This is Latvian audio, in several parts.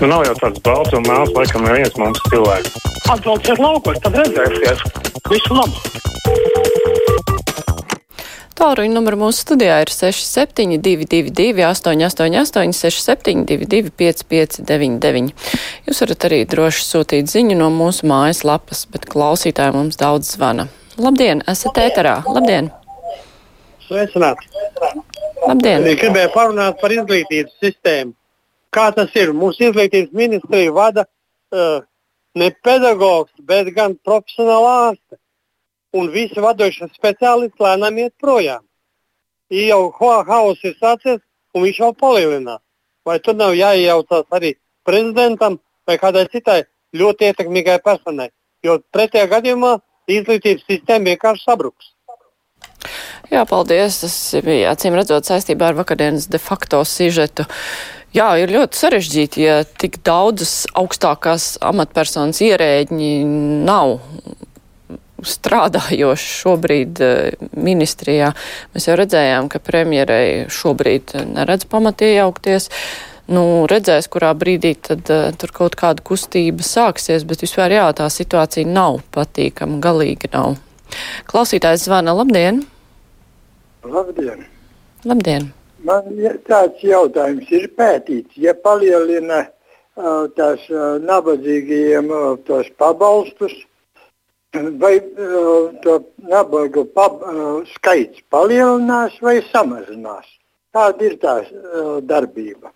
Nu, nav jau tāds balts un melns, laikam, neviens mums cilvēks. Atbalstiet laukos, tad redzēsies. Visu labu! Tālruņa numura mūsu studijā ir 6722, 888, 672, 559. Jūs varat arī droši sūtīt ziņu no mūsu mājaslapas, bet klausītāji mums daudz zvana. Labdien, esat ēterā! Labdien! Sveicināti! Labdien! Gribēju parunāt par izglītības sistēmu. Kā tas ir? Mūsu izglītības ministrija vada uh, ne pedagogs, bet gan profesionāla ārste un visi vadošie speciālisti lēnām iet projām. Ir jau haoss ir sācies, un viņš jau palielinās. Vai tur nav jāiejaucās arī prezidentam vai kādai citai ļoti ietekmīgai personai? Jo pretējā gadījumā izglītības sistēma vienkārši sabruks. Jā, paldies. Tas bija acīm redzot saistībā ar vakardienas de facto sižetu. Jā, ir ļoti sarežģīti, ja tik daudzas augstākās amatpersonas ierēģi nav strādājoši šobrīd eh, ministrijā. Mēs jau redzējām, ka premjerei šobrīd neredz pamat iejaukties. Nu, redzēs, kurā brīdī tad uh, tur kaut kāda kustība sāksies, bet vispār jā, tā situācija nav patīkama, galīgi nav. Klausītājs zvana, labdien! Labdien! Labdien! Man tāds jautājums ir pētīts, ja palielina tās nabadzīgajiem tos pabalstus, vai to nabaga pab, skaits palielinās vai samazinās. Tāda ir tā darbība.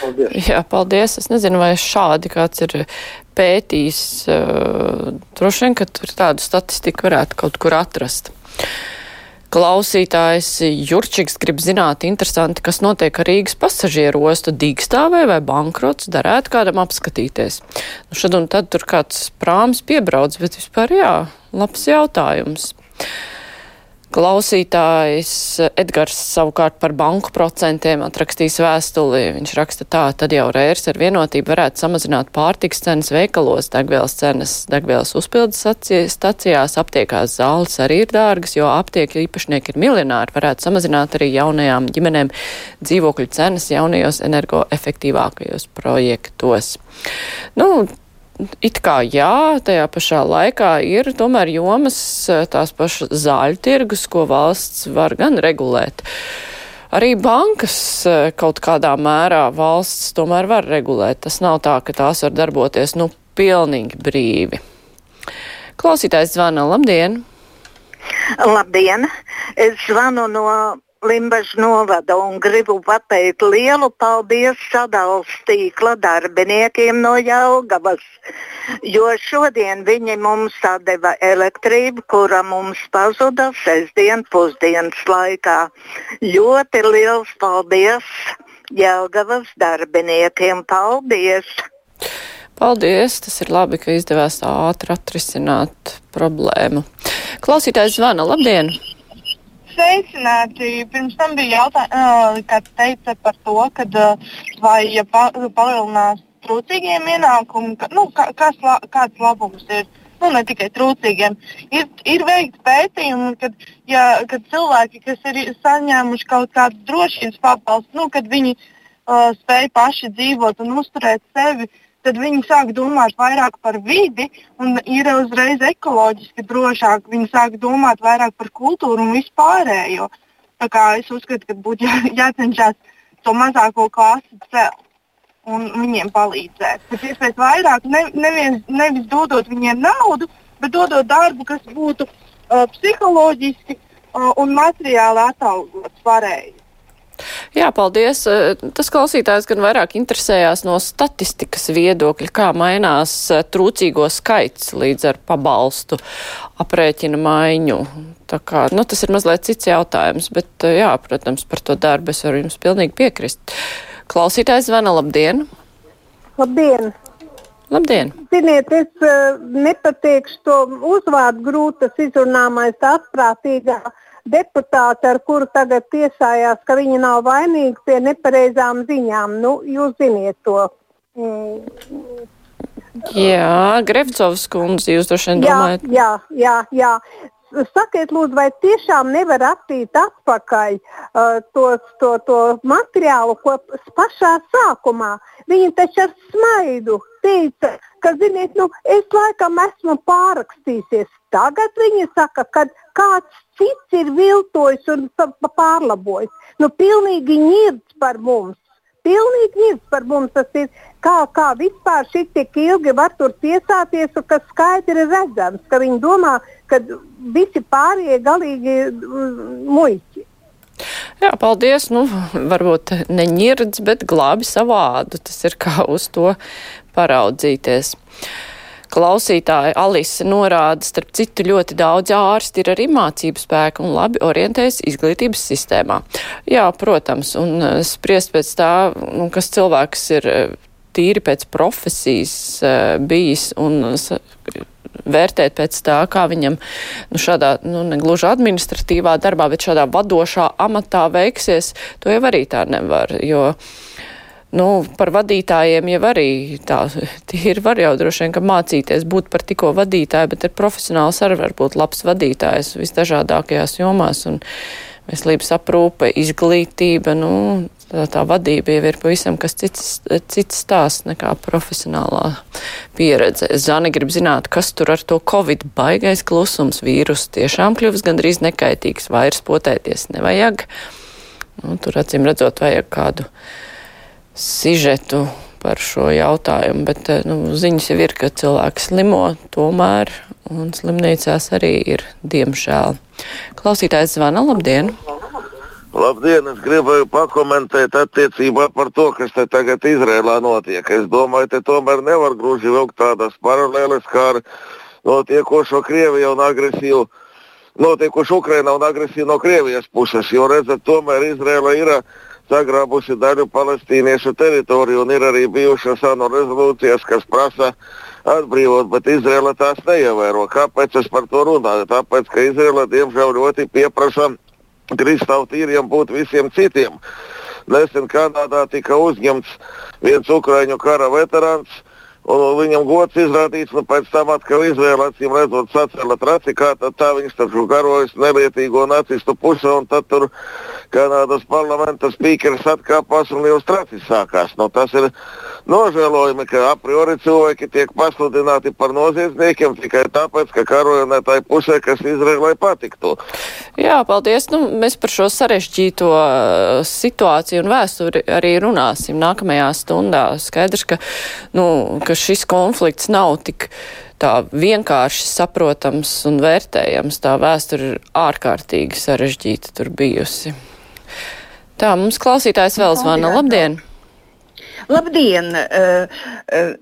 Paldies. Jā, paldies. Es nezinu, vai šādi kāds ir pētījis. Droši vien, ka tur tādu statistiku varētu kaut kur atrast. Klausītājs Jurčiks grib zināt, interesanti, kas notiek ar Rīgas pasažieru ostu dīkstāvē vai bankrots, darētu kādam apskatīties. Nu, šad un tad tur kāds prāms piebrauc, bet vispār jā, labs jautājums. Klausītājs Edgars savukārt par banku procentiem atrakstīs vēstuli. Viņš raksta tā, tad jau rērs ar vienotību varētu samazināt pārtiks cenas veikalos, degvielas cenas, degvielas uzpildes stacijās, aptiekās zāles arī ir dārgas, jo aptiekļu īpašnieki ir miljonāri, varētu samazināt arī jaunajām ģimenēm dzīvokļu cenas jaunajos energoefektīvākajos projektos. Nu, it kā jā, tajā pašā laikā ir tomēr jomas tās pašas zāļu tirgus, ko valsts var gan regulēt. Arī bankas kaut kādā mērā valsts tomēr var regulēt. Tas nav tā, ka tās var darboties, nu, pilnīgi brīvi. Klausītājs zvana, labdien! Labdien! Es zvanu no Limbaģa novada un gribu pateikt lielu paldies sadalījuma tīkla darbiniekiem no Jālgavas, jo šodien viņi mums deva elektrību, kura mums pazuda sestdien pusdienas laikā. Ļoti liels paldies Jālgavas darbiniekiem! Paldies! Paldies! Tas ir labi, ka izdevās ātri atrisināt problēmu. Klausītājs zvana, labdien! Sveicināti! Pirms tam bija jautājums, kāds teica par to, kad, vai ja pa, palielinās trūcīgiem ienākumu, ka, nu, kā, kas, kāds labums ir. Nu, ne tikai trūcīgiem. Ir, ir veikti pētījumi, kad, ja, kad cilvēki, kas ir saņēmuši kaut kādu drošības pabalstu, nu, kad viņi uh, spēj paši dzīvot un uzturēt sevi, uh, tad viņi sāk domāt vairāk par vidi un ir uzreiz ekoloģiski drošāk. Viņi sāk domāt vairāk par kultūru un vispārējo. Tā kā es uzskatu, ka būtu jā, jācenšas to mazāko klasi celt un viņiem palīdzēt. Pēc iespējas vairāk, ne, neviens, nevis dodot viņiem naudu, bet dodot darbu, kas būtu uh, psiholoģiski uh, un materiāli atalgots pareizi. Jā, paldies. Eh, tas klausītājs gan vairāk interesējās no statistikas viedokļa, kā mainās eh, trūcīgo skaits līdz ar pabalstu aprēķina maiņu. Tā kā, nu, tas ir mazliet cits jautājums, bet, eh, jā, protams, par to darbu es varu jums pilnīgi piekrist. Klausītājs zvana, labdien! Labdien! Labdien! Ziniet, es uh, nepateikšu to uzvārdu grūtas izrunāmais astprātīgā. Uh, deputāti, ar kuru tagad tiesājās, ka viņi nav vainīgi pie nepareizām ziņām. Nu, jūs ziniet to. Mm. Jā, Grevcovs kundze, jūs droši vien domājat. Jā, jā, jā. Sakiet, lūdzu, vai tiešām nevar attīt atpakaļ uh, to, to, to materiālu, ko pašā sākumā Viņa taču ar smaidu teica, ka, ziniet, nu, es laikam esmu pārakstījusies. Tagad viņa saka, ka kāds cits ir viltojis un pārlabojis. Nu, pilnīgi ņirds par mums. Pilnīgi ņirds par mums tas ir. Kā, kā vispār šī tik ilgi var tur tiesāties, un kas skaidri redzams, ka viņi domā, ka visi pārējie galīgi mm, muļķi. Jā, paldies. Nu, varbūt neņirds, bet glābi savādu. Tas ir kā uz to paraudzīties. Klausītāja Alise norāda, starp citu, ļoti daudz ārsti ir arī mācību spēku un labi orientējas izglītības sistēmā. Jā, protams, un eh, spriest pēc tā, nu, kas cilvēks ir eh, tīri pēc profesijas eh, bijis un vērtēt pēc tā, kā viņam nu, šādā, nu, negluži administratīvā darbā, bet šādā vadošā amatā veiksies, to jau arī tā nevar, jo. Nu, par vadītājiem jau arī tā ir. Var jau droši vien, ka mācīties būt par tikko vadītāju, bet ir profesionāls arī var būt labs vadītājs visdažādākajās jomās. Un veselības aprūpe, izglītība, nu, tā, tā vadība jau ir pavisam kas cits, cits stāsts nekā profesionālā pieredze. Zani grib zināt, kas tur ar to covid baigais klusums vīrus tiešām kļuvis gandrīz nekaitīgs, vairs potēties nevajag. Nu, tur acīm redzot vajag kādu sižetu par šo jautājumu, bet nu, ziņas jau ir, ka cilvēks slimo tomēr, un slimnīcās arī ir, diemžēl. Klausītājs zvana, labdien! Labdien, es gribēju pakomentēt attiecībā par to, kas te tagad Izrēlā notiek. Es domāju, te tomēr nevar gluži vilkt tādas paralēles kā ar notiekošo Krieviju un agresiju, notiekošu Ukrainā un agresiju no Krievijas puses, jo redzat, tomēr Izrēla ir sagrābusi daļu palestīniešu teritoriju un ir arī bijušas ANO rezolūcijas, kas prasa atbrīvot, bet Izraela tās neievēro. Kāpēc es par to runāju? Tāpēc, ka Izraela diemžēl ļoti pieprasa kristāvtīriem būt visiem citiem. Nesen Kanādā tika uzņemts viens ukraiņu kara veterāns, viņam gods izrādīts, un pēc tam atkal Izraela acīm redzot sacēla traci, kā tad tā viņš taču karojas nelietīgo nacistu pusē, un tad tur Kanādas parlamenta spīkeris atkāpās un jau tracis sākās. Nu, tas ir nožēlojami, ka a priori cilvēki tiek pasludināti par noziedzniekiem tikai tāpēc, ka karoja ne tai pusē, kas Izraēlai patiktu. Jā, paldies. Nu, mēs par šo sarežģīto uh, situāciju un vēsturi arī runāsim nākamajā stundā. Skaidrs, ka, nu, ka šis konflikts nav tik tā vienkārši saprotams un vērtējams. Tā vēsture ir ārkārtīgi sarežģīta tur bijusi. Tā, mums klausītājs vēl zvana. Labdien! Labdien! Eh, eh,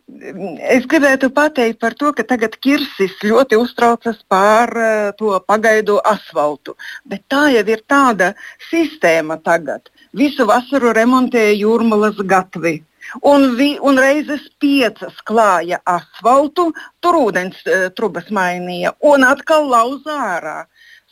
es gribētu pateikt par to, ka tagad Kirsis ļoti uztraucas par eh, to pagaidu asfaltu. Bet tā jau ir tāda sistēma tagad. Visu vasaru remontēja jūrmalas gatvi. Un, vi, un reizes piecas klāja asfaltu, tur ūdens trubas mainīja un atkal lauza ārā.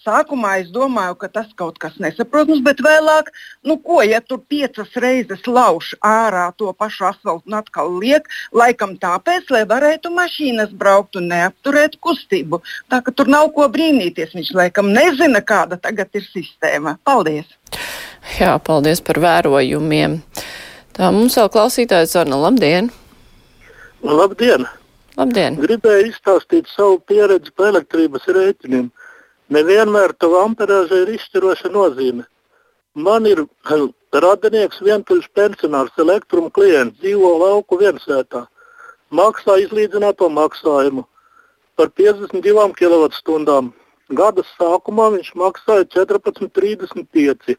Sākumā es domāju, ka tas kaut kas nesaprotams, bet vēlāk, nu ko, ja tur piecas reizes lauž ārā to pašu asfaltu un atkal liek, laikam tāpēc, lai varētu mašīnas braukt un neapturēt kustību. Tā ka tur nav ko brīnīties. Viņš laikam nezina, kāda tagad ir sistēma. Paldies! Jā, paldies par vērojumiem. Tā mums vēl klausītājs zvana. Labdien! Labdien! Labdien! Gribēju izstāstīt savu pieredzi par elektrības rēķiniem. Nevienmēr tava amperāža ir izšķiroša nozīme. Man ir radinieks, vientuļš pensionārs, elektruma klients, dzīvo lauku viensētā. Maksā izlīdzināto maksājumu par 52 kWh. Gada sākumā viņš maksāja 14,35,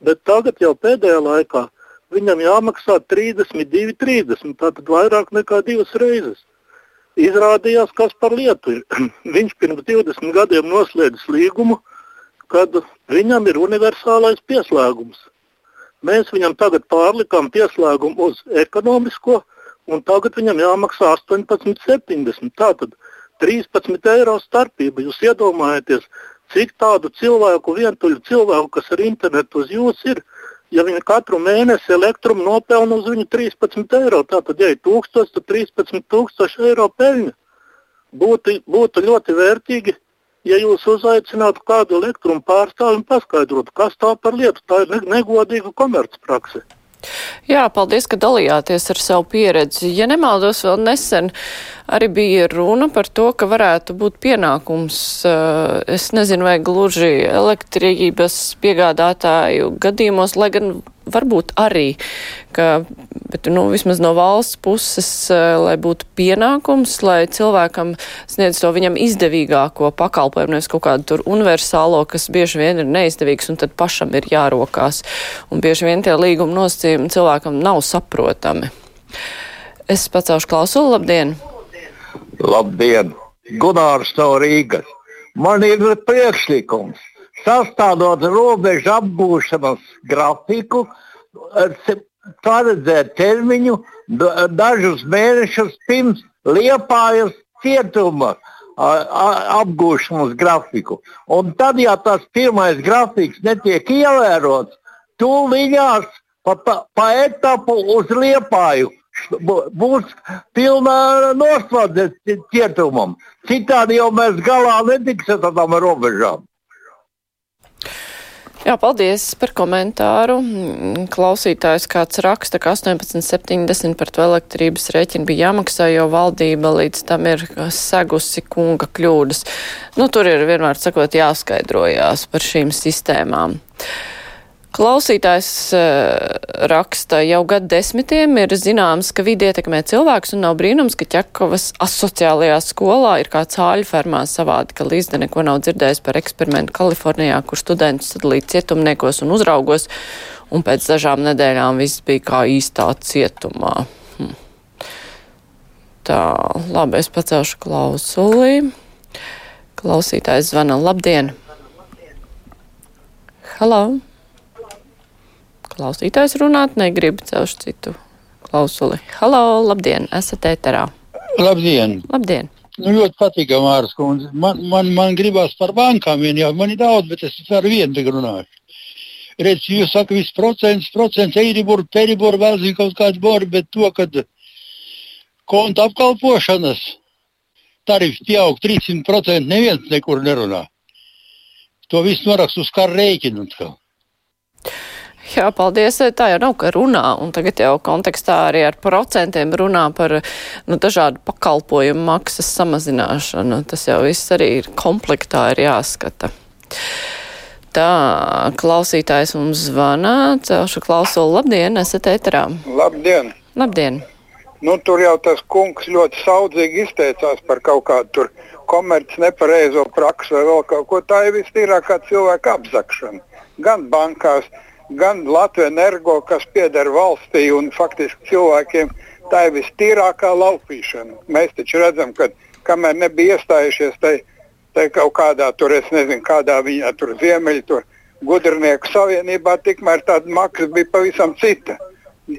bet tagad jau pēdējā laikā viņam jāmaksā 32,30, tātad vairāk nekā divas reizes. Izrādījās, kas par lietu ir. Viņš pirms 20 gadiem noslēdzis līgumu, kad viņam ir universālais pieslēgums. Mēs viņam tagad pārlikām pieslēgumu uz ekonomisko, un tagad viņam jāmaksā 18,70. Tātad 13 eiro starpība. Jūs iedomājaties, cik tādu cilvēku, vientuļu cilvēku, kas ar internetu uz jums ir, ja viņi katru mēnesi elektrumu nopelna uz viņu 13 eiro, tad, ja ir 1000, tad 13,000 eiro peļņa. Būtu, būtu ļoti vērtīgi, ja jūs uzaicinātu kādu elektrumu pārstāvi un paskaidrotu, kas tā par lietu. Tā ir negodīga komercprakse. Jā, paldies, ka dalījāties ar savu pieredzi. Ja nemaldos, vēl nesen arī bija runa par to, ka varētu būt pienākums, eh, es nezinu, vai gluži elektrības piegādātāju gadījumos, lai gan varbūt arī, ka, bet, nu, vismaz no valsts puses, eh, lai būtu pienākums, lai cilvēkam sniedz to viņam izdevīgāko pakalpojumu, nevis kaut kādu tur universālo, kas bieži vien ir neizdevīgs un tad pašam ir jārokās. Un bieži vien tie līguma nosacījumi cilvēkam nav saprotami. Es pacaušu klausulu, labdien! Labdien! Gunārs no Rīgas. Man ir priekšlikums. Sastādot robežu apgūšanas grafiku, paredzēt termiņu dažus mēnešus pirms liepājas cietuma apgūšanas grafiku. Un tad, ja tas pirmais grafiks netiek ievērots, tūlīņās pa, pa etapu uz liepāju būs pilna noslēdze cietumam. Citādi jau mēs galā netiksim ar tām robežām. Jā, paldies par komentāru. Klausītājs kāds raksta, ka 18,70 par to elektrības rēķinu bija jāmaksā, jo valdība līdz tam ir segusi kunga kļūdas. Nu, tur ir vienmēr sakot jāskaidrojās par šīm sistēmām. Klausītājs uh, raksta, jau gadu desmitiem ir zināms, ka vidi ietekmē cilvēks, un nav brīnums, ka Ķekovas asociālajā skolā ir kā cāļu fermā savādi, ka Līzde neko nav dzirdējis par eksperimentu Kalifornijā, kur studentus sadalīja cietumniekos un uzraugos, un pēc dažām nedēļām viss bija kā īstā cietumā. Hm. Tā, labi, es pacelšu klausulī. Klausītājs zvana. Labdien! Halo! Klausītājs runāt, negrib celšu citu klausuli. Halo, labdien, esat ēterā. Labdien! Labdien! Nu, ļoti patīkami, Mārcis Kundze. Man, man, man gribās par bankām vien, jā, man ir daudz, bet es ar vienu tagad runāšu. Redz, jūs sakat, viss procents, procents, eiribur, peribur, vēl zinu kaut kāds bori, bet to, kad konta apkalpošanas tarifi pieaug 300%, neviens nekur nerunā. To viss norakst uz kara rēķinu. Atkal. Jā, paldies. Tā jau nav, ka runā, un tagad jau kontekstā arī ar procentiem runā par nu, dažādu pakalpojumu maksas samazināšanu. Tas jau viss arī ir komplektā ir jāskata. Tā, klausītājs mums zvana, celšu klausulu. Labdien, esat ēterā. Labdien! Labdien! Nu, tur jau tas kungs ļoti saudzīgi izteicās par kaut kādu komerci nepareizo praksu vai vēl kaut ko. Tā ir vistīrākā cilvēka apzakšana. Gan bankās, gan gan Latvijas energo, kas pieder valstī un faktiski cilvēkiem, tā ir vistīrākā laupīšana. Mēs taču redzam, ka kamēr nebija iestājušies tai, tai kaut kādā tur, es nezinu, kādā viņa tur ziemeļu, tur gudrnieku savienībā, tikmēr tāda maksa bija pavisam cita.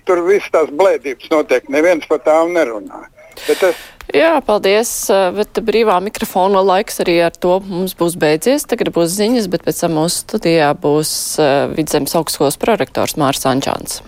Tur viss tās blēdības notiek, neviens par tām nerunā. Bet es Jā, paldies, bet brīvā mikrofona laiks arī ar to mums būs beidzies. Tagad būs ziņas, bet pēc tam mūsu studijā būs Vidzemes augstskolas prorektors Mārs Ančāns.